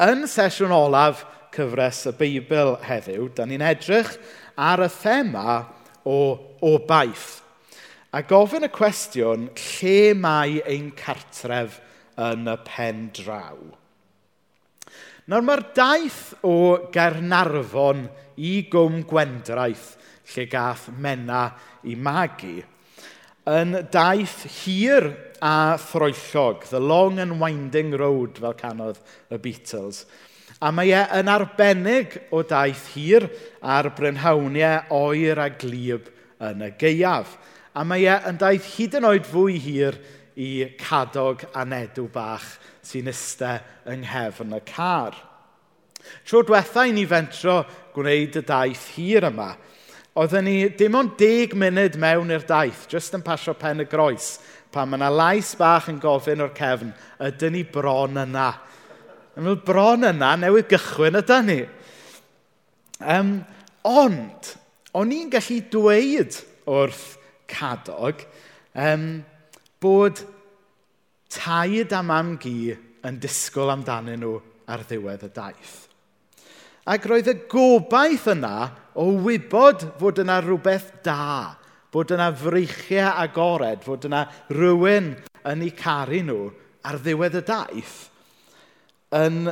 Yn sesiwn olaf cyfres y Beibl heddiw, da ni'n edrych ar y thema o, o baith. A gofyn y cwestiwn, lle mae ein cartref yn y pen draw? Nawr mae'r daith o Gernarfon i gwm gwendraeth lle gath Mena i magu yn daith hir a throellog, The Long and Winding Road, fel canodd y Beatles. A mae e yn arbennig o daith hir ar brynhawniau oer a glib yn y geiaf. A mae e yn daith hyd yn oed fwy hir i cadog a nedw bach sy'n iste yng nghefn y car. Tro diwetha i ni fentro gwneud y daith hir yma, oedden ni dim ond deg munud mewn i'r daith, jyst yn pasio pen y groes, pan mae yna lais bach yn gofyn o'r cefn, ydyn ni bron yna. Yn fel bron yna, newydd gychwyn ydyn ni. Um, ond, o'n i'n gallu dweud wrth cadog um, bod taid a mam gi yn disgwyl amdanyn nhw ar ddiwedd y daith. Ac roedd y gobaith yna o wybod fod yna rhywbeth da bod yna freichiau agored, fod yna rhywun yn eu caru nhw ar ddiwedd y daith, yn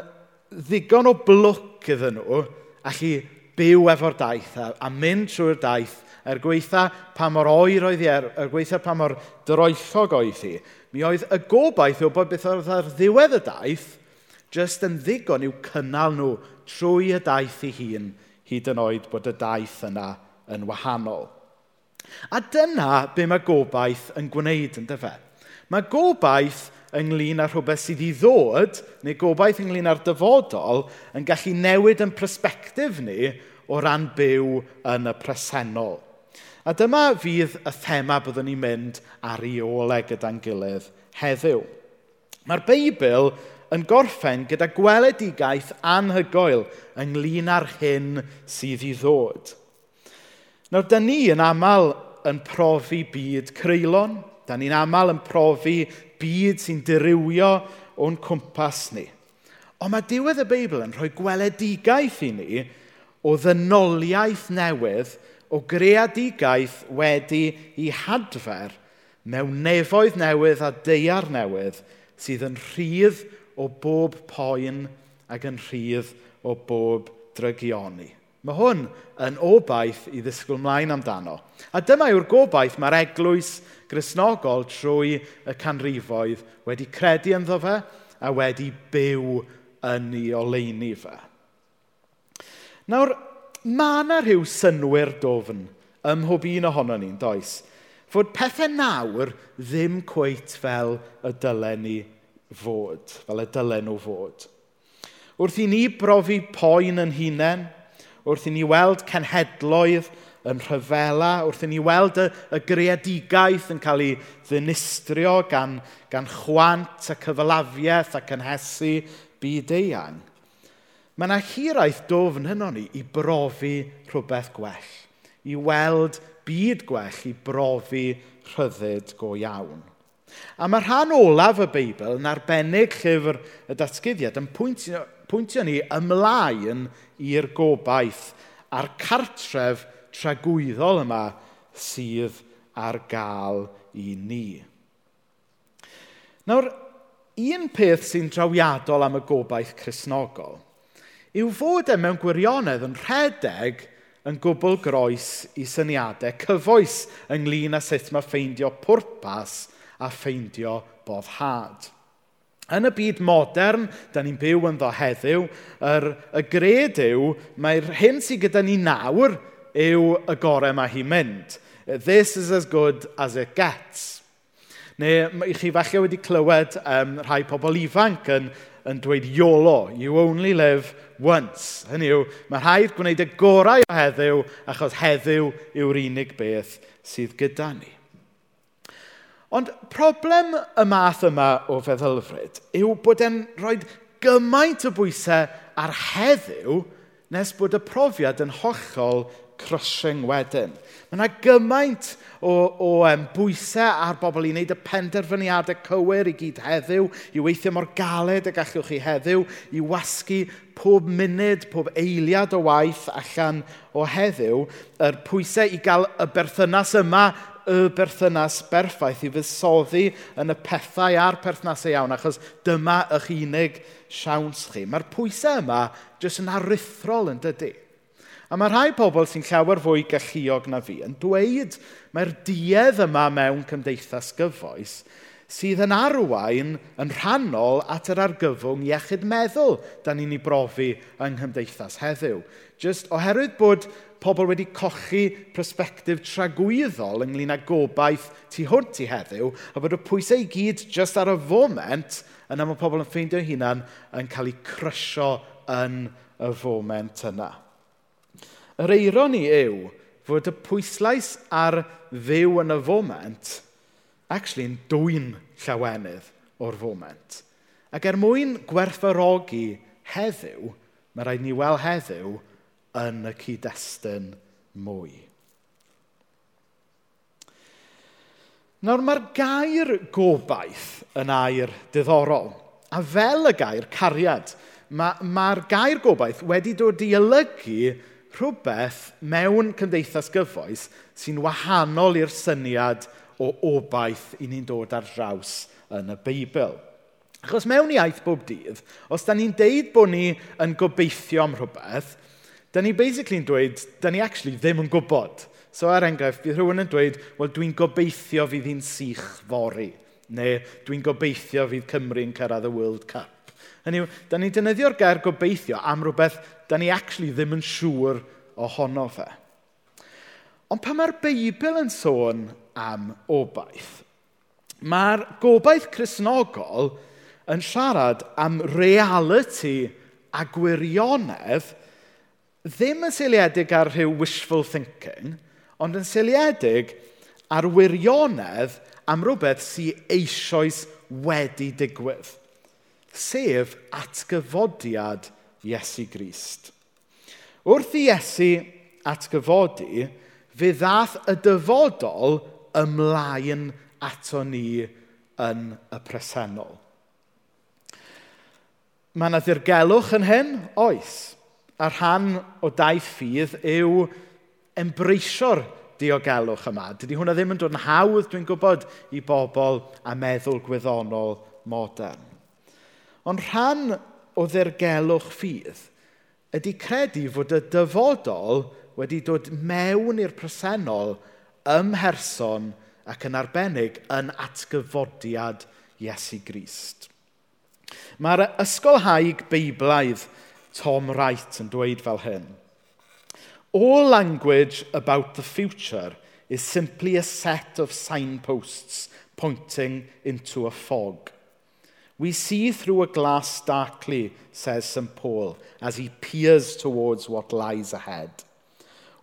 ddigon o blwc iddyn nhw allu byw efo'r daith a, a mynd trwy'r daith er gweitha pa mor oer oedd hi, er, er gweitha pa mor droethog oedd hi. Mi oedd y gobaith o bod beth oedd ar ddiwedd y daith jyst yn ddigon i'w cynnal nhw trwy y daith ei hun hyd yn oed bod y daith yna yn wahanol. A dyna be mae gobaith yn gwneud, yn dyfa. Mae gobaith ynglyn â rhywbeth sydd i ddod, neu gobaith ynglyn â'r dyfodol, yn gallu newid yn prosbectif ni o ran byw yn y presennol. A dyma fydd y thema byddwn ni'n mynd ar ei olau gyda'n gilydd heddiw. Mae'r Beibl yn gorffen gyda gweledigaeth anhygoel ynglyn â'r hyn sydd i ddod. Nawr, da ni yn aml yn profi byd creulon. Da ni'n aml yn profi byd sy'n dirywio o'n cwmpas ni. Ond mae diwedd y Beibl yn rhoi gweledigaeth i ni o ddynoliaeth newydd o greadigaeth wedi i hadfer mewn nefoedd newydd a deiar newydd sydd yn rhydd o bob poen ac yn rhydd o bob drygioni. Mae hwn yn obaith i ddisgwyl mlaen amdano. A dyma yw'r gobaith mae'r eglwys grisnogol trwy y canrifoedd wedi credu ynddo fe a wedi byw yn ei oleini fe. Nawr, mae yna rhyw synwyr dofn ym mhob un ohono ni'n does, fod pethau nawr ddim cweit fel y dylen ni fod, fel y dylen nhw fod. Wrth i ni brofi poen yn hunain, wrth i ni weld cenhedloedd yn rhyfela, wrth i ni weld y, y greadigaeth yn cael ei ddinistrio gan, gan chwant a cyfalafiaeth a cynhesu byd eang. Mae yna hiraeth dofn hynny ni i brofi rhywbeth gwell, i weld byd gwell, i brofi rhyddid go iawn. A mae rhan olaf y Beibl yn arbennig llyfr y datgyddiad yn pwyntio pwyntio ni ymlaen i'r gobaith a'r cartref tragwyddol yma sydd ar gael i ni. Nawr, un peth sy'n drawiadol am y gobaith chrysnogol yw fod e mewn gwirionedd yn rhedeg yn gwbl groes i syniadau cyfoes ynglyn â sut mae ffeindio pwrpas a ffeindio boddhad. Yn y byd modern, da ni'n byw yn ddo heddiw, yr, y gred yw mae'r hyn sydd gyda ni nawr yw y gorau mae hi'n mynd. This is as good as it gets. Neu i chi falle wedi clywed um, rhai pobl ifanc yn, yn dweud YOLO, you only live once. Hynny yw, mae rhaid gwneud y gorau o heddiw achos heddiw yw'r unig beth sydd gyda ni. Ond problem y math yma o feddylfryd yw bod e'n rhoi gymaint o bwysau ar heddiw nes bod y profiad yn hollol crushing wedyn. Mae yna gymaint o, o um, bwysau ar bobl i wneud y penderfyniadau cywir i gyd heddiw, i weithio mor galed y gallwch chi heddiw, i wasgu pob munud, pob eiliad o waith allan o heddiw, yr pwysau i gael y berthynas yma y berthynas berffaith i fusoddi yn y pethau a'r perthnasau iawn, achos dyma eich unig siawns chi. Mae'r pwysau yma jyst yn aruthrol yn dydy. A mae rhai pobl sy'n llawer fwy galluog na fi yn dweud mae'r duedd yma mewn cymdeithas gyfoes sydd yn arwain yn rhannol at yr argyfwng iechyd meddwl da ni'n ei brofi yng nghymdeithas heddiw. Just oherwydd bod pobl wedi cochi prosbectif tragwyddol ynglyn â gobaith tu hwnt i heddiw, a bod y pwysau i gyd just ar y foment yna mae pobl yn ffeindio hunan yn cael eu crysio yn y foment yna. Yr eironi yw fod y pwyslais ar fyw yn y foment – actually yn dwy'n llawenydd o'r foment. Ac er mwyn gwerthfarogi heddiw, mae rhaid ni weld heddiw yn y cyd-destun mwy. Nawr mae'r gair gobaith yn air diddorol. A fel y gair cariad, mae'r ma gair gobaith wedi dod i olygu rhywbeth mewn cymdeithas gyfoes sy'n wahanol i'r syniad o obaith i ni'n dod ar draws yn y Beibl. Achos mewn iaith bob dydd, os da ni'n deud bod ni yn gobeithio am rhywbeth, da ni basically'n dweud, da ni actually ddim yn gwybod. So er enghraifft, bydd rhywun yn dweud, wel dwi'n gobeithio fydd hi'n sych fori. Neu dwi'n gobeithio fydd Cymru'n cyrraedd y World Cup. Hynny yw, da ni'n dynyddio'r gair gobeithio am rhywbeth da ni actually ddim yn siŵr ohono fe. Ond pa mae'r Beibl yn sôn am obaith. Mae'r gobaith chrysnogol yn siarad am reality a gwirionedd ddim yn seiliedig ar rhyw wishful thinking, ond yn seiliedig ar wirionedd am rhywbeth sy'n eisoes wedi digwydd, sef atgyfodiad Iesu Grist. Wrth i Iesu atgyfodi, fe ddath y dyfodol ymlaen ato ni yn y presennol. Mae yna ddirgelwch yn hyn, oes. A rhan o daith ffydd yw embreisio'r diogelwch yma. Dydy hwnna ddim yn dod yn hawdd, dwi'n gwybod, i bobl a meddwl gwyddonol modern. Ond rhan o ddirgelwch ffydd ydy credu fod y dyfodol wedi dod mewn i'r presennol ymherson ac yn arbennig yn atgyfodiad Iesu Grist. Mae'r ysgolhaig Beiblaidd Tom Wright yn dweud fel hyn. All language about the future is simply a set of signposts pointing into a fog. We see through a glass darkly, says St Paul, as he peers towards what lies ahead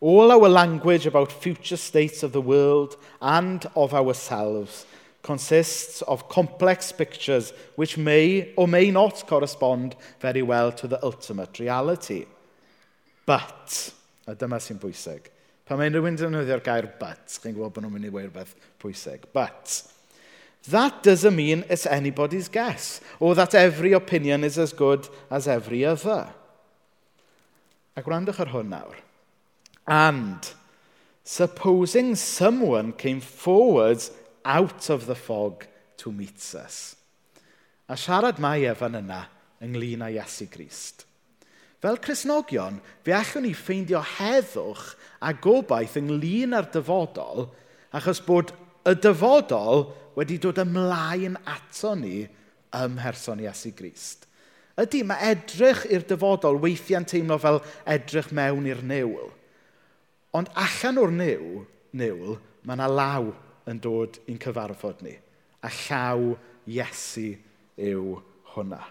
all our language about future states of the world and of ourselves consists of complex pictures which may or may not correspond very well to the ultimate reality. But, a dyma sy'n bwysig, pan mae rhywun defnyddio'r gair but, chi'n gwybod bod nhw'n mynd i weir beth pwysig, but, that doesn't mean it's anybody's guess, or that every opinion is as good as every other. A gwrandwch ar hwn nawr. And supposing someone came forward out of the fog to meet us. A siarad mae efan yna ynglyn â Iesu Grist. Fel Cresnogion, fe allwn ni ffeindio heddwch a gobaith ynglyn â'r dyfodol, achos bod y dyfodol wedi dod ymlaen ato ni ym mherson Iesu Grist. Ydy, mae edrych i'r dyfodol weithiau'n teimlo fel edrych mewn i'r newl. Ond allan o'r niwl, niwl mae yna law yn dod i'n cyfarfod ni. A llaw Iesu yw hwnna.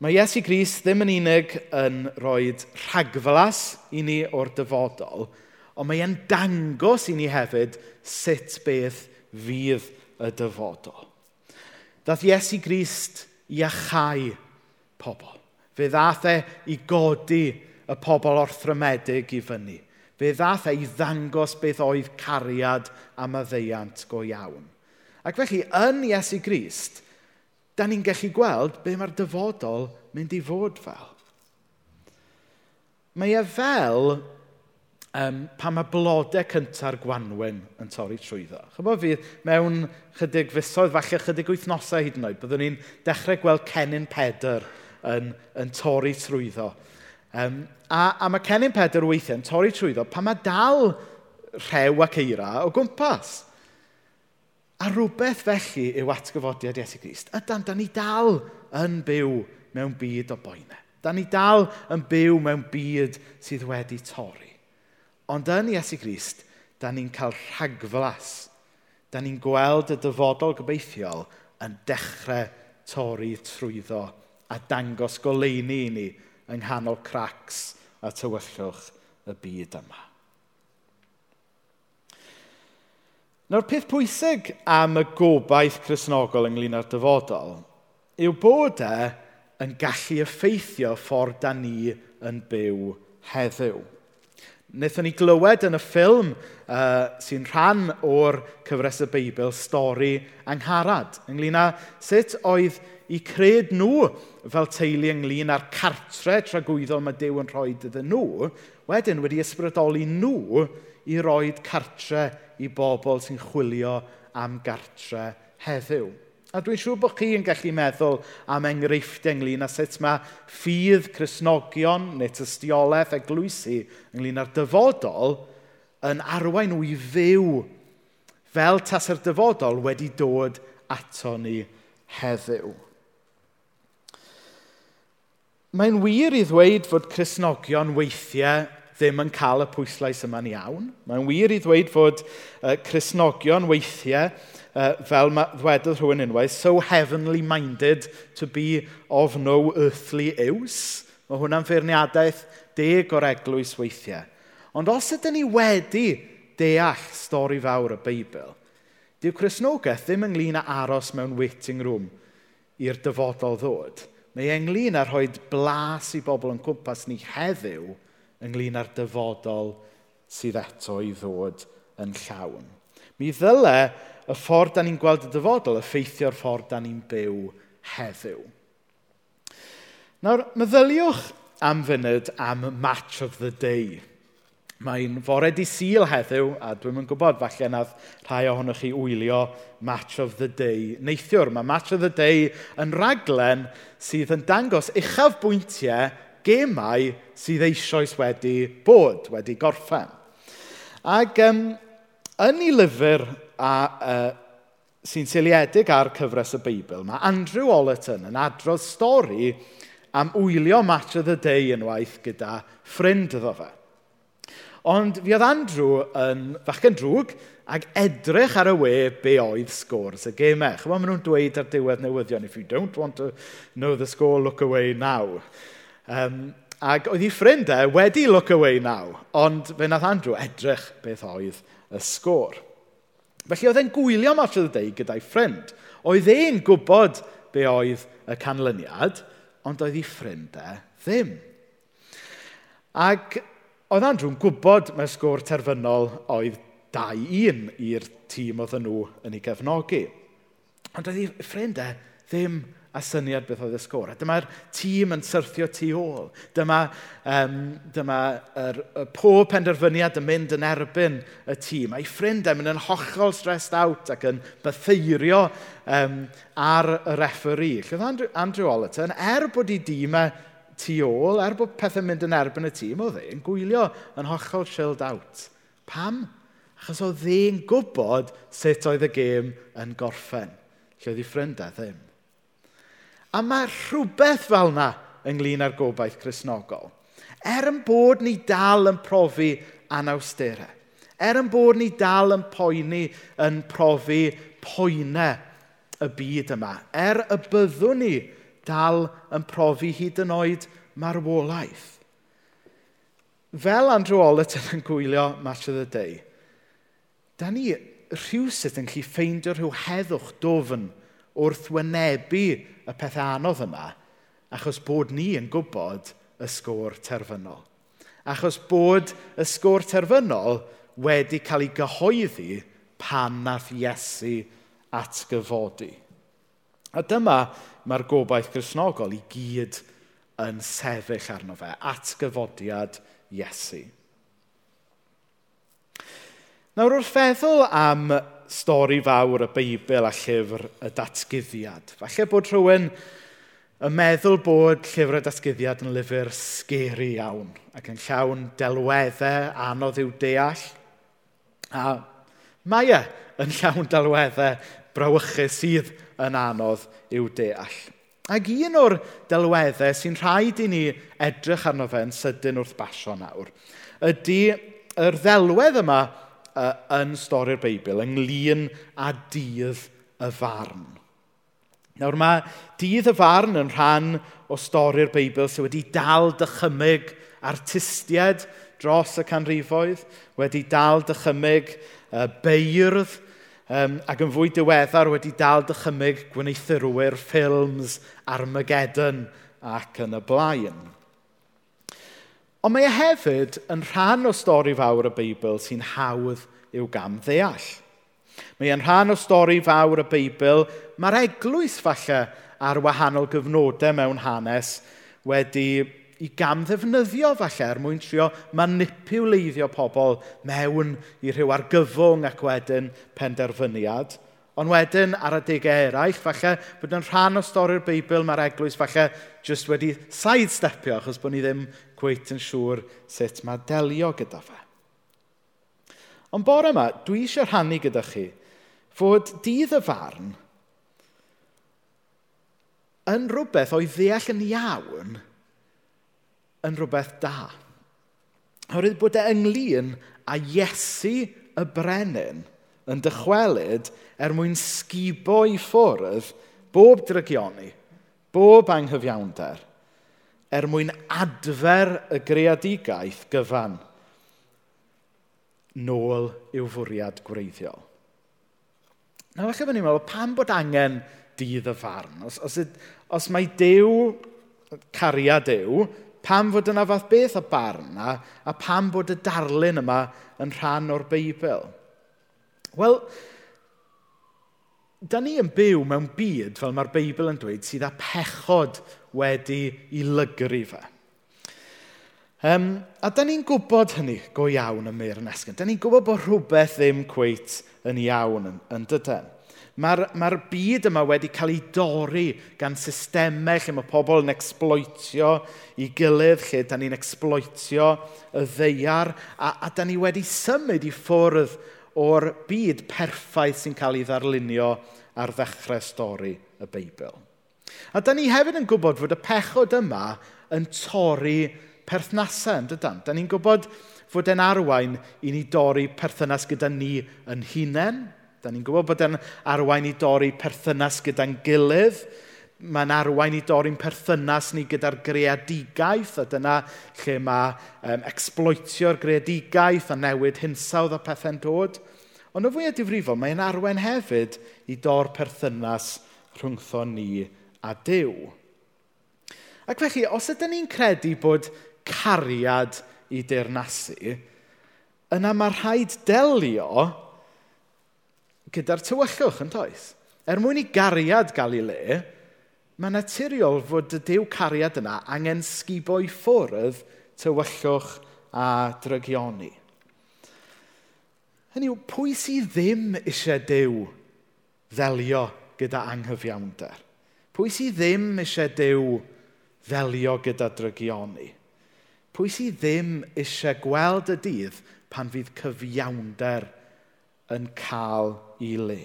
Mae Iesu Gris ddim yn unig yn rhoi rhagflas i ni o'r dyfodol, ond mae e'n dangos i ni hefyd sut beth fydd y dyfodol. Dath Iesu Grist i achau pobl. Fe ddath e i godi pobl y pobl orthrymedig i fyny. Fe ddath ei ddangos beth oedd cariad am y ddeiant go iawn. Ac felly, yn Iesu Grist, da ni'n gallu gweld be mae'r dyfodol mynd i fod fel. Mae e fel um, pan mae blodau cynta'r gwanwyn yn torri trwyddo. Chybo fi, mewn chydig fusoedd, falle chydig wythnosau hyd yn oed, byddwn ni'n dechrau gweld cenyn Pedr yn, yn torri trwyddo. Um, a, a mae Cenyn Pedr weithiau'n torri trwyddo pan mae dal rhew ac eira o gwmpas. A rhywbeth felly yw atgyfodiad Iesu Grist. Ydan, da ni dal yn byw mewn byd o boenau. Da ni dal yn byw mewn byd sydd wedi torri. Ond yn Iesu Grist, da ni'n cael rhagflas. Da ni'n gweld y dyfodol gobeithiol yn dechrau torri trwyddo a dangos goleini i ni yng nghanol cracs a tywyllwch y byd yma. Nawr, peth pwysig am y gobaith chrysnogol ynglyn â'r dyfodol yw bod e yn gallu effeithio ffordd da ni yn byw heddiw. Wnaethon ni glywed yn y ffilm uh, sy'n rhan o'r cyfres y Beibl stori angharad ynglyn â sut oedd i cred nhw fel teulu ynglyn â'r cartre tragwyddol mae Dyw yn rhoi iddyn nhw, wedyn wedi ysbrydoli nhw i roi cartre i bobl sy'n chwilio am gartre heddiw. A dwi'n siŵr bod chi yn gallu meddwl am enghreifftiau ynglyn â sut mae ffydd Cresnogion neu tystiolaeth eglwysu ynglyn â'r dyfodol yn arwain nhw i fyw fel tas yr dyfodol wedi dod ato ni heddiw mae'n wir i ddweud fod Cresnogion weithiau ddim yn cael y pwyslais yma'n iawn. Mae'n wir i ddweud fod uh, Cresnogion weithiau, uh, fel ddwedodd rhywun unwaith, so heavenly minded to be of no earthly use. Mae hwnna'n feirniadaeth deg o'r eglwys weithiau. Ond os ydym ni wedi deall stori fawr y Beibl, dyw Cresnogaeth ddim ynglyn â aros mewn waiting room i'r dyfodol ddod Mae e ynglyn â rhoi blas i bobl yn cwmpas ni heddiw ynglyn â'r dyfodol sydd eto i ddod yn llawn. Mi ddyle y ffordd da ni'n gweld y dyfodol effeithio'r ffordd da ni'n byw heddiw. Nawr, meddyliwch am funud am Match of the Day – Mae'n fore di syl heddiw, a dwi'm yn gwybod, falle nad rhai ohonoch chi wylio Match of the Day. Neithiwr, mae Match of the Day yn raglen sydd yn dangos uchaf bwyntiau gemau sydd eisoes wedi bod, wedi gorffen. Ac um, yn ei lyfr a, uh, sy'n seiliedig ar cyfres y Beibl, mae Andrew Ollerton yn adrodd stori am wylio Match of the Day yn waith gyda ffrind iddo fe. Ond fi oedd Andrew yn fachgen drwg ac edrych ar y we be oedd scores y gemau. Chyfo, maen nhw'n dweud ar diwedd newyddion, if you don't want to know the score, look away now. Um, ac oedd ei ffrindau e, wedi look away now, ond fe nath Andrew edrych beth oedd y sgôr. Felly oedd e'n gwylio Match of the Day gyda'i ffrind. Oedd e'n gwybod be oedd y canlyniad, ond oedd ei ffrindau e ddim. Ac oedd Andrew'n gwybod mae sgôr terfynol oedd 2-1 i'r tîm oedd nhw yn ei gefnogi. Ond oedd ei ffrindau e ddim a syniad beth oedd y sgôr. A dyma'r tîm yn syrthio tu ôl. Dyma, um, dyma er, er, pob penderfyniad yn mynd yn erbyn y tîm. A'i ffrindau e mynd yn hollol stressed out ac yn bytheirio um, ar y referi. Lle Andrew, Andrew Ollerton, er bod ei dîmau e tu ôl, er bod pethau'n mynd yn erbyn y tîm, oedd e'n gwylio yn hollol chilled out. Pam? Achos oedd e'n gwybod sut oedd y gêm yn gorffen, lle oedd ei ffrindau ddim. A mae rhywbeth fel yna ynglyn â'r gobaith chrysnogol. Er yn bod ni dal yn profi anawsterau, er yn bod ni dal yn poeni yn profi poenau y byd yma, er y byddwn ni dal yn profi hyd yn oed marwolaeth. Fel Andrew Ollerton yn gwylio Match of the Day, da ni rhywsyd yn gallu ffeindio rhyw heddwch dofn wrth wynebu y pethau anodd yma, achos bod ni yn gwybod y sgôr terfynol. Achos bod y sgôr terfynol wedi cael ei gyhoeddi pan nath Iesu atgyfodi. A dyma mae'r gobaith grisnogol i gyd yn sefyll arno fe, at gyfodiad Iesu. Nawr wrth feddwl am stori fawr y Beibl a llyfr y datgyddiad, falle bod rhywun yn meddwl bod llyfr y datgyddiad yn lyfr sgeri iawn ac yn llawn delweddau anodd i'w deall a Mae e yn llawn delweddau brawychus sydd yn anodd i'w deall. Ac un o'r delweddau sy'n rhaid i ni edrych arno fe yn sydyn wrth basio nawr, ydy yr ddelwedd yma uh, yn stori'r Beibl ynglyn â dydd y farn. Nawr mae dydd y farn yn rhan o stori'r Beibl sydd wedi dal dychymyg artistiaid dros y canrifoedd, wedi dal dychymyg uh, beirdd, um, ac yn fwy diweddar wedi dal dychymyg gwneithurwyr ffilms Armageddon ac yn y blaen. Ond mae e hefyd yn rhan o stori fawr y Beibl sy'n hawdd i'w gam ddeall. Mae e'n rhan o stori fawr y Beibl, mae'r eglwys falle ar wahanol gyfnodau mewn hanes wedi i gam ddefnyddio falle er mwyn trio manipuleiddio pobl mewn i rhyw argyfwng ac wedyn penderfyniad. Ond wedyn ar adegau eraill, falle bod yn rhan o stori'r Beibl mae'r eglwys falle jyst wedi sidestepio achos bod ni ddim gweith yn siŵr sut mae delio gyda fe. Ond bore yma, dwi eisiau rhannu gyda chi fod dydd y farn yn rhywbeth o'i ddeall yn iawn – yn rhywbeth da. Oherwydd bod e ynglyn a Iesu y brenin yn dychwelyd er mwyn sgubo i ffwrdd bob drygioni, bob anghyfiawnder, er mwyn adfer y greadigaeth gyfan nôl i'w fwriad gwreiddiol. Nawr eich bod ni'n meddwl, pam bod angen dydd y farn? Os, os, os mae Dew, cariad Dew, Pam fod yna fath beth y barn a, a pam bod y darlun yma yn rhan o'r Beibl? Wel, da ni yn byw mewn byd, fel mae'r Beibl yn dweud, sydd â pechod wedi i lygru fe. Um, a da ni'n gwybod hynny go iawn y meir yn esgyn. Da ni'n gwybod bod rhywbeth ddim cweit yn iawn yn, yn dydyn. Mae'r mae byd yma wedi cael ei dorri gan systemau lle mae pobl yn exploitio i gilydd, lle da ni'n exploitio y ddeiar, a, a da ni wedi symud i ffwrdd o'r byd perffaith sy'n cael ei ddarlunio ar ddechrau stori y Beibl. A da ni hefyd yn gwybod fod y pechod yma yn torri perthnasau yn dydan. Da ni'n gwybod fod e'n arwain i ni dorri perthynas gyda ni yn hunain, Da ni'n gwybod bod e'n arwain i dorri perthynas gyda'n gilydd. Mae'n arwain i dorri'n perthynas ni gyda'r greadigaeth, a dyna lle mae um, exploitio'r greadigaeth a newid hinsawdd a pethau'n dod. Ond o difrifol, mae'n arwain hefyd i dor perthynas rhwngtho ni a Dyw. Ac felly, os ydym ni'n credu bod cariad i deyrnasu, yna mae rhaid delio gyda'r tywyllwch yn toes. Er mwyn i gariad gael ei le, mae naturiol fod y dew cariad yna angen sgubo i ffwrdd tywyllwch a drygioni. Hynny yw, pwy sydd ddim eisiau dew ddelio gyda anghyfiawnder? Pwy sydd ddim eisiau dew ddelio gyda drygioni? Pwy sydd ddim eisiau gweld y dydd pan fydd cyfiawnder ddydd? yn cael ei le.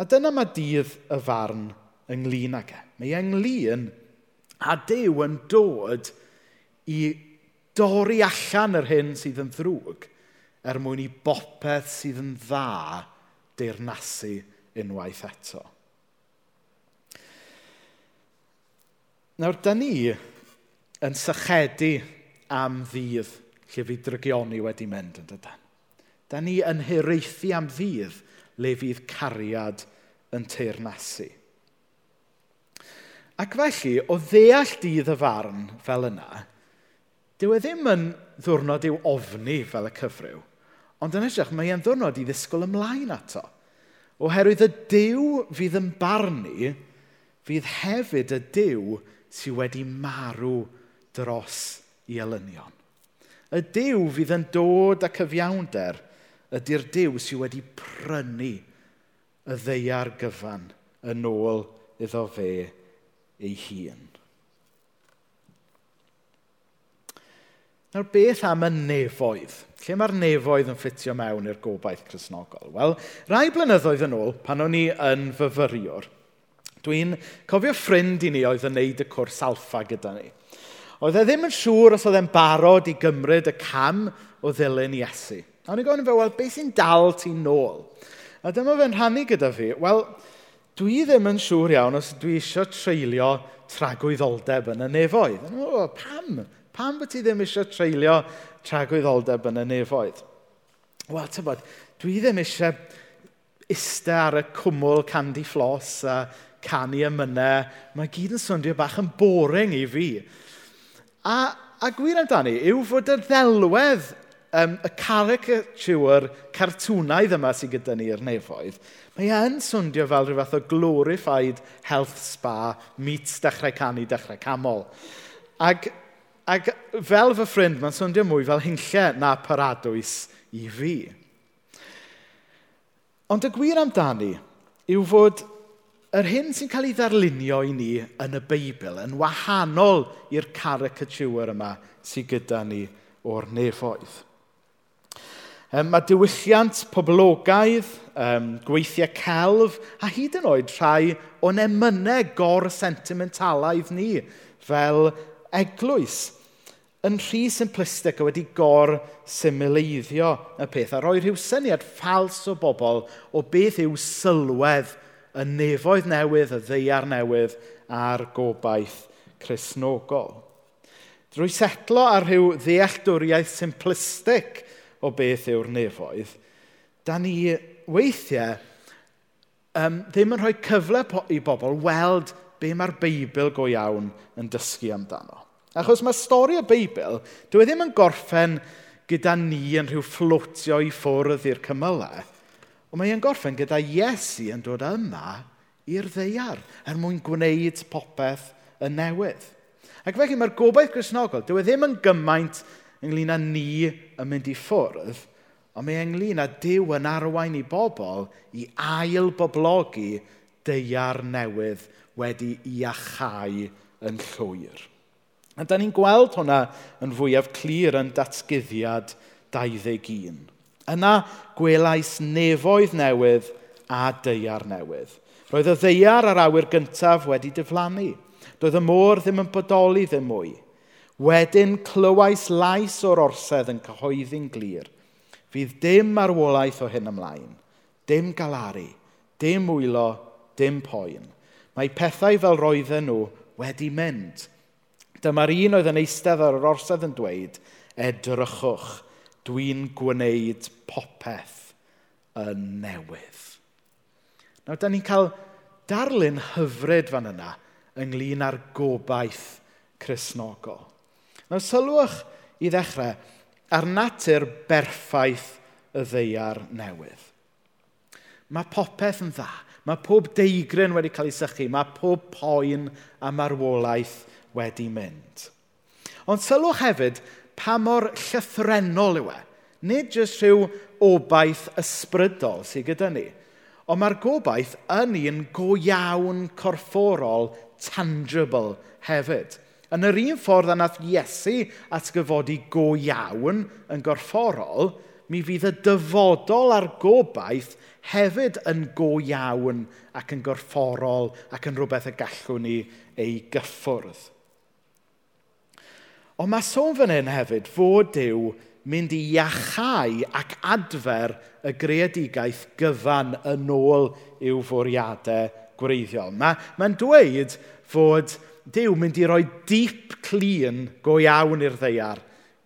A dyna mae dydd y farn ynglyn ag e. Mae ynglyn a Dyw yn dod i dorri allan yr hyn sydd yn ddrwg er mwyn i bopeth sydd yn dda deyrnasu unwaith eto. Nawr, da ni yn sychedu am ddydd lle fi drygioni wedi mynd yn dydyn. Da ni yn hiraethu am fydd le fydd cariad yn teirnasu. Ac felly, o ddeall dydd y farn fel yna, dyw e ddim yn ddwrnod i'w ofni fel y cyfryw, ond yn ysgrifennu, mae e'n ddwrnod i ddisgwyl ymlaen ato. Oherwydd y diw fydd yn barnu, fydd hefyd y diw sydd wedi marw dros i elynion. Y diw fydd yn dod â cyfiawnder ydy'r diw sydd wedi prynu y ddeiar gyfan yn ôl iddo fe ei hun. Nawr beth am y nefoedd? Lle mae'r nefoedd yn ffitio mewn i'r gobaith chrysnogol? Wel, rai blynyddoedd yn ôl, pan o'n i yn fyfyriwr, dwi'n cofio ffrind i ni oedd yn neud y cwrs alfa gyda ni. Oedd e ddim yn siŵr os oedd e'n barod i gymryd y cam o ddilyn Iesu. A o'n i'n gofyn fe, wel, beth sy'n dal ti nôl? A dyma fe'n rhannu gyda fi, wel, dwi ddim yn siŵr iawn os dwi eisiau treulio tragwyddoldeb yn y nefoedd. O, pam? Pam bod ti ddim eisiau treulio tragwyddoldeb yn y nefoedd? Wel, tybod, dwi ddim eisiau iste ar y cwmwl candy floss a canu ymynau. Mae gyd yn swndio bach yn boring i fi. A, a gwir amdani yw fod y ddelwedd um, y caricature cartwnaidd yma sydd gyda ni i'r nefoedd, mae e'n swndio fel rhyw fath o glorified health spa meets dechrau canu, dechrau camol. Ac, ac fel fy ffrind, mae'n swndio mwy fel hunlle na paradwys i fi. Ond y gwir amdani yw fod yr hyn sy'n cael ei ddarlunio i ni yn y Beibl yn wahanol i'r caricature yma sydd gyda ni o'r nefoedd. Um, mae diwylliant poblogaidd, um, gweithiau celf, a hyd yn oed rhai o'n emynau gor-sentimentalaidd ni fel eglwys yn rhy simplistic a wedi gor-simileiddio y peth. A roi rhyw syniad ffals o bobl o beth yw sylwedd y nefoedd newydd, y ddeiar newydd a'r gobaith chrysnogol. Drwy setlo ar rhyw ddealltwriaeth simplistic – o beth yw'r nefoedd, da ni weithiau um, ddim yn rhoi cyfle i bobl weld be mae'r Beibl go iawn yn dysgu amdano. Achos mae stori y Beibl, dwi e ddim yn gorffen gyda ni yn rhyw fflotio i ffwrdd i'r cymylau, ond mae e'n gorffen gyda Iesu yn dod yma i'r ddeiar er mwyn gwneud popeth y newydd. Ac felly mae'r gobaith Cresnogol, dwi e ddim yn gymaint ynglyn â ni yn mynd i ffwrdd, ond mae ynglyn â Dyw yn arwain i bobl i ail boblogi deiar newydd wedi i achau yn llwyr. A da ni'n gweld hwnna yn fwyaf clir yn datgyddiad 21. Yna gwelais nefoedd newydd a deiar newydd. Roedd y ddeiar ar awyr gyntaf wedi diflannu. Doedd y môr ddim yn bodoli ddim mwy. Wedyn clywais lais o'r orsedd yn cyhoeddi'n glir. Fydd dim marwolaeth o hyn ymlaen, dim galaru, dim wylo, dim poen. Mae pethau fel roedden nhw wedi mynd. Dyma'r un oedd yn eistedd ar yr orsedd yn dweud, edrychwch, dwi'n gwneud popeth yn newydd. Nawr, da ni'n cael darlun hyfryd fan yna ynglyn â'r gobaith Cresnogol. Nawr sylwch i ddechrau ar natur berffaith y ddeiar newydd. Mae popeth yn dda. Mae pob deigryn wedi cael ei sychu. Mae pob poen a marwolaeth wedi mynd. Ond sylwch hefyd pa mor llythrenol yw e. Nid jyst rhyw obaith ysbrydol sydd gyda ni. Ond mae'r gobaith yn un go iawn corfforol, tangible hefyd. Yn yr un ffordd a nath Iesu atgyfodi go iawn yn gorfforol, mi fydd y dyfodol a'r gobaith hefyd yn go iawn ac yn gorfforol ac yn rhywbeth y gallwn ni ei gyffwrdd. Ond mae sôn fan hyn hefyd fod Dyw mynd i iachau ac adfer y greadigaeth gyfan yn ôl i'w fwriadau gwreiddiol. Mae'n ma, ma dweud fod Dyw mynd i roi deep clean go iawn i'r ddeiar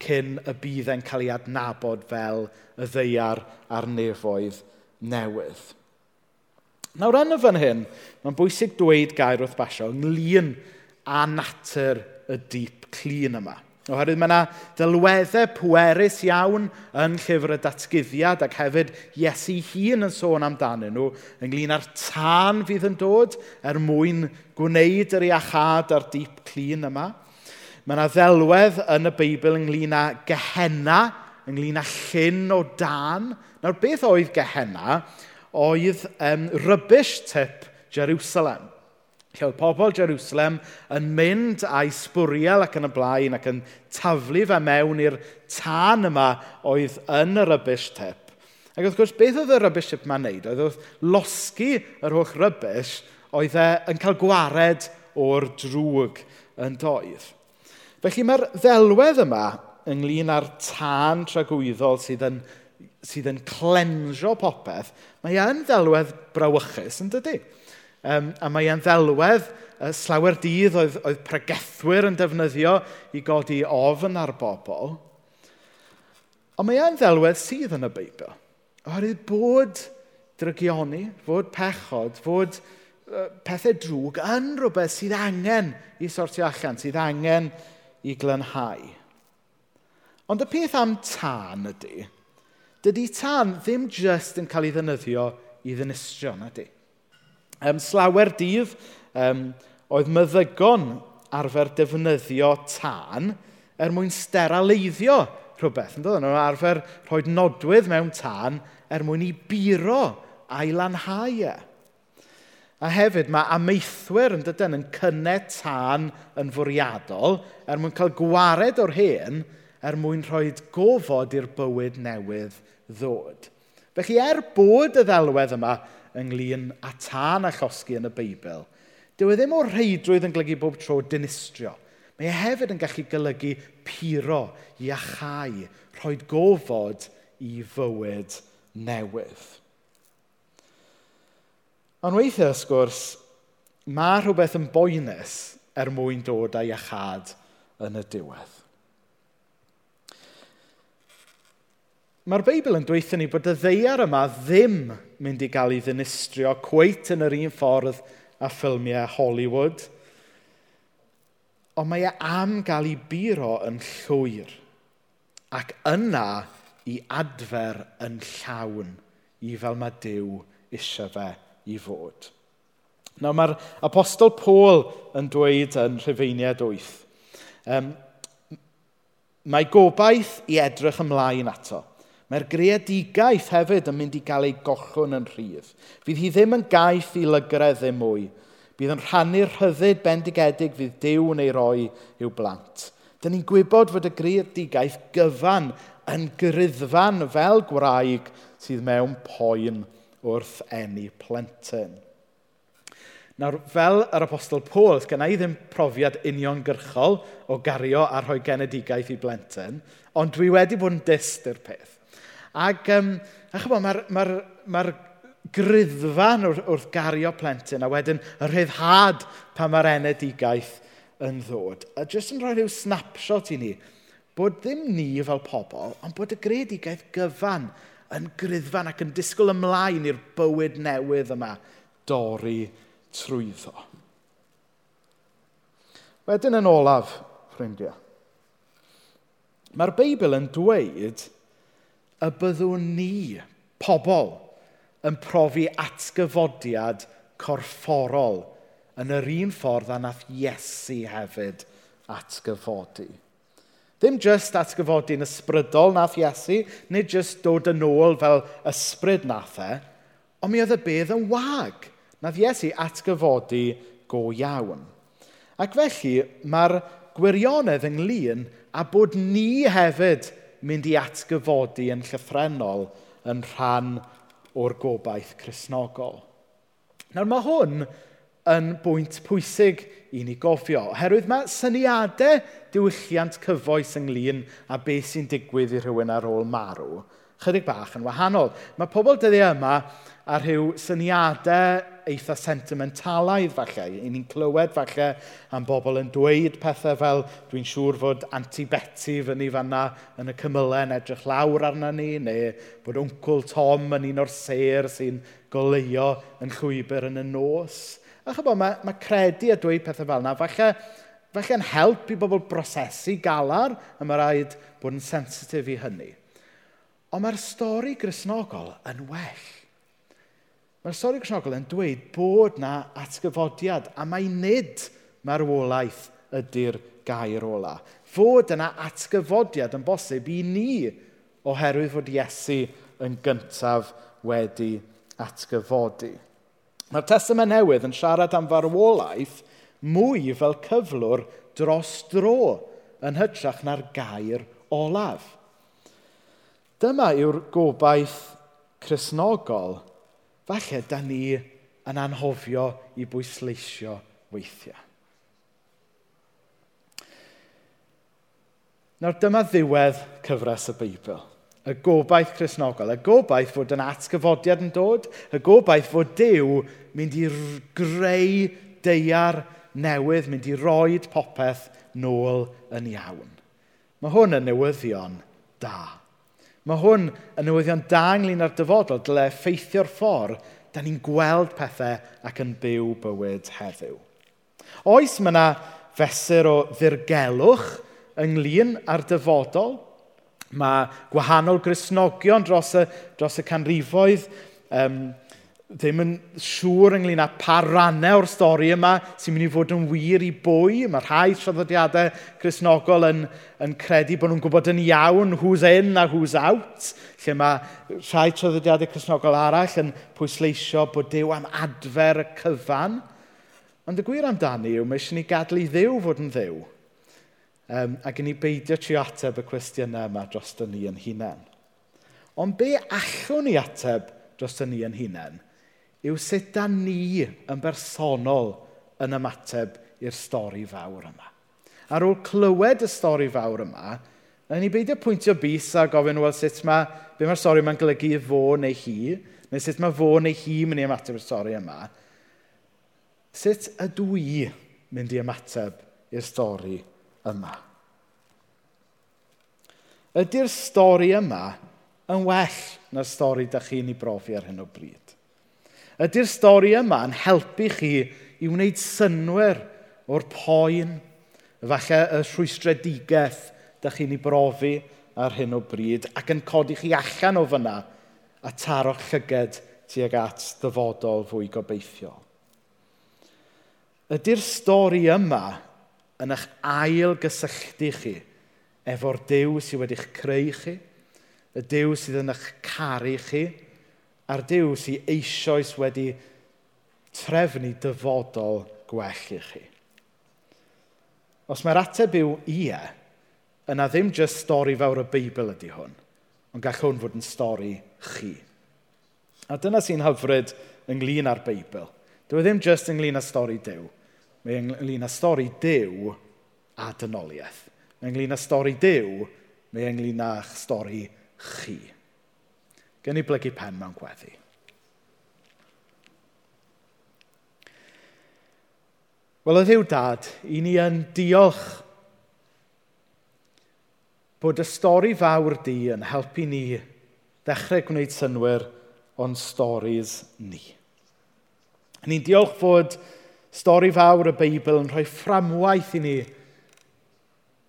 cyn y bydd e'n cael ei adnabod fel y ddeiar a'r nefoedd newydd. Nawr yn y fan hyn, mae'n bwysig dweud gair wrth basio ynglyn â natur y deep clean yma. Oherwydd mae yna dylweddau pwerus iawn yn llyfr y datgyddiad ac hefyd Iesu hun yn sôn amdanyn nhw ynglyn â'r tân fydd yn dod er mwyn gwneud yr iachad a'r dip clun yma. Mae yna ddelwedd yn y Beibl ynglyn â gehenna, ynglyn â llyn o dan. Nawr, beth oedd gehenna? Oedd um, rybys tip Jerusalem. Lle oedd pobl Jerusalem yn mynd a'i sbwriel ac yn y blaen ac yn taflu fe mewn i'r tân yma oedd yn y rybys tip. Ac wrth gwrs, beth oedd y rybys tip yma'n neud? Oedd oedd losgi yr holl rybys oedd e yn cael gwared o'r drwg yn doedd. Felly mae'r ddelwedd yma ynglyn â'r tân tragwyddol sydd yn, sydd yn clensio popeth, mae e'n ddelwedd brawychus yn dydy. Um, a mae e'n ddelwedd, y slawer dydd oedd, oedd pregethwyr yn defnyddio i godi ofn ar bobl. Ond mae e'n ddelwedd sydd yn y Beibl. Oherwydd bod drygioni, fod pechod, fod uh, pethau drwg yn rhywbeth sydd angen i sortio allan, sydd angen i glynhau. Ond y peth am tân ydy, dydy tân ddim jyst yn cael ei ddynyddio i ddynistrio, ydy um, slawer dydd um, oedd meddygon arfer defnyddio tân er mwyn steraleiddio rhywbeth. Yn dod nhw arfer rhoi nodwydd mewn tân er mwyn i biro a'i lanhau e. A hefyd mae amaethwyr yn dydyn yn cynne tân yn fwriadol er mwyn cael gwared o'r hen er mwyn rhoi gofod i'r bywyd newydd ddod. Felly er bod y ddelwedd yma ynglyn â tân a chosgi yn y Beibl, dyw e ddim o reidrwydd yn golygu bob tro dinistrio. Mae e hefyd yn gallu golygu puro, iachau, rhoi gofod i fywyd newydd. Ond weithiau, wrth gwrs, mae rhywbeth yn boenus er mwyn dod â iachad yn y diwedd. mae'r Beibl yn dweithio ni bod y ddeiar yma ddim mynd i gael ei ddinistrio cweit yn yr un ffordd a ffilmiau Hollywood. Ond mae e am gael ei biro yn llwyr ac yna i adfer yn llawn i fel mae Dyw eisiau fe i fod. Nawr mae'r apostol Paul yn dweud yn Rhyfeiniad 8. Um, mae gobaith i edrych ymlaen ato – Mae'r greadigaeth hefyd yn mynd i gael ei gollwn yn rhydd. Fydd hi ddim yn gaeth i lygredd ddim mwy. Bydd yn rhannu'r rhyddid bendigedig fydd Dyw neu roi i'w blant. Dyna ni'n gwybod fod y greadigaeth gyfan yn gryddfan fel gwraig sydd mewn poen wrth enni plentyn. Nawr, fel yr apostol Paul, gyna i ddim profiad uniongyrchol o gario ar rhoi genedigaeth i blentyn, ond dwi wedi bod yn dyst i'r peth. Ac, um, a chybod, mae'r ma ma, gryddfan wrth, wrth gario plentyn, a wedyn y rhyddhad pan mae'r enedigaeth yn ddod. A jyst yn rhoi rhyw snapshot i ni, bod ddim ni fel pobl, ond bod y gredigaeth gyfan yn gryddfan ac yn disgwyl ymlaen i'r bywyd newydd yma dorri trwyddo. Wedyn yn olaf, ffrindiau, mae'r Beibl yn dweud y byddwn ni, pobl, yn profi atgyfodiad corfforol yn yr un ffordd a nath Iesu hefyd atgyfodi. Ddim jyst atgyfodi'n ysbrydol nath Iesu, nid jyst dod yn ôl fel ysbryd nath e, ond mi oedd y bedd yn wag. Nath Iesu atgyfodi go iawn. Ac felly, mae'r gwirionedd ynglyn a bod ni hefyd mynd i atgyfodi yn llyffrennol yn rhan o'r gobaith chrysnogol. Nawr mae hwn yn bwynt pwysig i ni gofio, oherwydd mae syniadau diwylliant cyfoes ynglyn a beth sy'n digwydd i rhywun ar ôl marw, chydig bach yn wahanol. Mae pobl dyddiau yma a rhyw syniadau eitha sentimentalaidd falle. I ni'n clywed falle am bobl yn dweud pethau fel dwi'n siŵr fod anti Betty fyny fanna yn y cymylau yn edrych lawr arna ni, neu bod wncl Tom yn un o'r ser sy'n goleio yn llwybr yn y nos. A chybo, mae, mae credu a dweud pethau fel yna, falle, falle'n help i bobl brosesu galar, a mae rhaid bod yn sensitif i hynny. Ond mae'r stori grisnogol yn well Mae'r stori Crisnogol yn dweud bod na atgyfodiad a mae nid marwolaeth ydy'r gair ola. Fod yna atgyfodiad yn bosib i ni oherwydd fod Iesu yn gyntaf wedi atgyfodi. Mae'r testament newydd yn siarad am farwolaeth mwy fel cyflwr dros dro yn hytrach na'r gair olaf. Dyma yw'r gobaith chrysnogol falle da ni yn anhofio i bwysleisio weithiau. Nawr dyma ddiwedd cyfres y Beibl. Y gobaith chrysnogol, y gobaith fod yn atgyfodiad yn dod, y gobaith fod Dyw mynd i greu deiar newydd, mynd i roed popeth nôl yn iawn. Mae hwn yn newyddion da. Mae hwn yn newyddion da ynglyn â'r dyfodol, dyle effeithio'r ffordd da ni'n gweld pethau ac yn byw bywyd heddiw. Oes mae yna fesur o ddirgelwch ynglyn â'r dyfodol. Mae gwahanol grisnogion dros y, dros y canrifoedd um, ddim yn siŵr ynglyn â pa rannau o'r stori yma sy'n mynd i fod yn wir i bwy. Mae rhai traddodiadau chrysnogol yn, yn credu bod nhw'n gwybod yn iawn who's in a who's out, lle mae rhai traddodiadau chrysnogol arall yn pwysleisio bod Dyw am adfer y cyfan. Ond y gwir amdani yw, mae eisiau ni gadw i ddew fod yn ddew. Um, ac yn ni beidio tri ateb y cwestiynau yma dros ni yn hunain. Ond be allwn ni ateb dros ni yn hunain? yw sut da ni yn bersonol yn ymateb i'r stori fawr yma. Ar ôl clywed y stori fawr yma, na ni beidio pwyntio bus a gofyn, wel, sut mae, be mae'r stori yma'n golygu i fo neu hi, neu sut mae fo neu hi mynd i ymateb i'r stori yma. Sut ydw i mynd i ymateb i'r stori yma? Ydy'r stori yma yn well na'r stori da chi'n ei brofi ar hyn o bryd? Ydy'r stori yma yn helpu chi i wneud synwyr o'r poen, falle y rhwystredigaeth da chi'n ei brofi ar hyn o bryd, ac yn codi chi allan o fyna a taro'ch llyged tuag at ddyfodol fwy gobeithiol. Ydy'r stori yma yn eich ail gysylltu chi efo'r Dyw sydd wedi'ch creu chi, y Dyw sydd yn eich caru chi, a'r Dyw sy'n eisoes wedi trefnu dyfodol gwell i chi. Os mae'r ateb yw ie, yna ddim jyst stori fawr y Beibl ydy hwn, ond gall hwn fod yn stori chi. A dyna sy'n hyfryd ynglyn â'r Beibl. Dyw e ddim jyst ynglyn â stori Dyw. Mae ynglyn â stori Dyw a dynoliaeth. Mae ynglyn â stori Dyw, mae ynglyn â stori chi. Gen i blygu pen mewn gweddi. Wel, y ddiw dad, i ni yn diolch bod y stori fawr di yn helpu ni ddechrau gwneud synwyr o'n storis ni. Ni'n diolch fod stori fawr y Beibl yn rhoi fframwaith i ni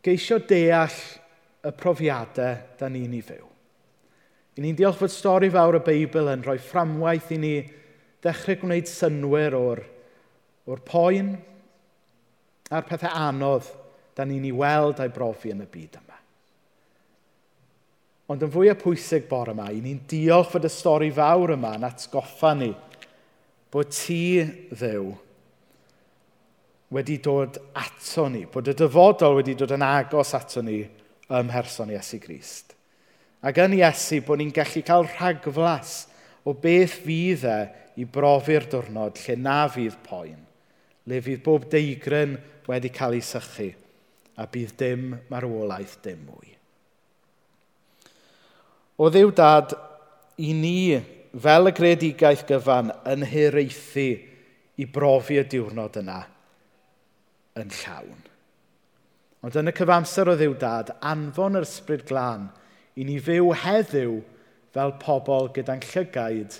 geisio deall y profiadau da ni'n ei fyw. I ni'n diolch fod stori fawr y Beibl yn rhoi fframwaith i ni ddechrau gwneud synwyr o'r, or poen a'r pethau anodd da ni'n ei weld a'i brofi yn y byd yma. Ond yn fwy o pwysig bore yma, i ni'n diolch fod y stori fawr yma yn atgoffa ni bod ti ddew wedi dod ato ni, bod y dyfodol wedi dod yn agos ato ni ym mherson Iesu Grist. Ac yn Iesu bod ni'n gallu cael rhagflas o beth fydd e i brofi'r diwrnod lle na fydd poen, le fydd bob deigryn wedi cael ei sychu a bydd dim marwolaeth dim mwy. O ddiw dad, i ni fel y gredigaeth gyfan yn hiraethu i brofi y diwrnod yna yn llawn. Ond yn y cyfamser o ddiw dad, anfon yr ysbryd glân – i ni fyw heddiw fel pobl gyda'n llygaid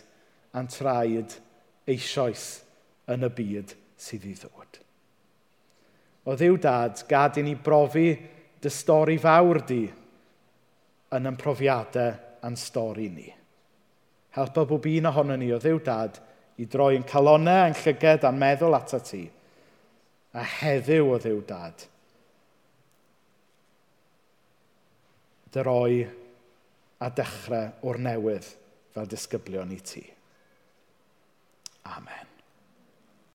a'n traed eisoes yn y byd sydd i ddod. O ddiw dad, gad i ni brofi dy stori fawr di yn yn profiadau a'n stori ni. Helpa bob un ohono ni o ddiw dad i droi'n calonau a'n llyged a'n meddwl ato ti. A heddiw o ddiw dad, droi a dechrau o'r newydd fel disgyblion i ti. Amen.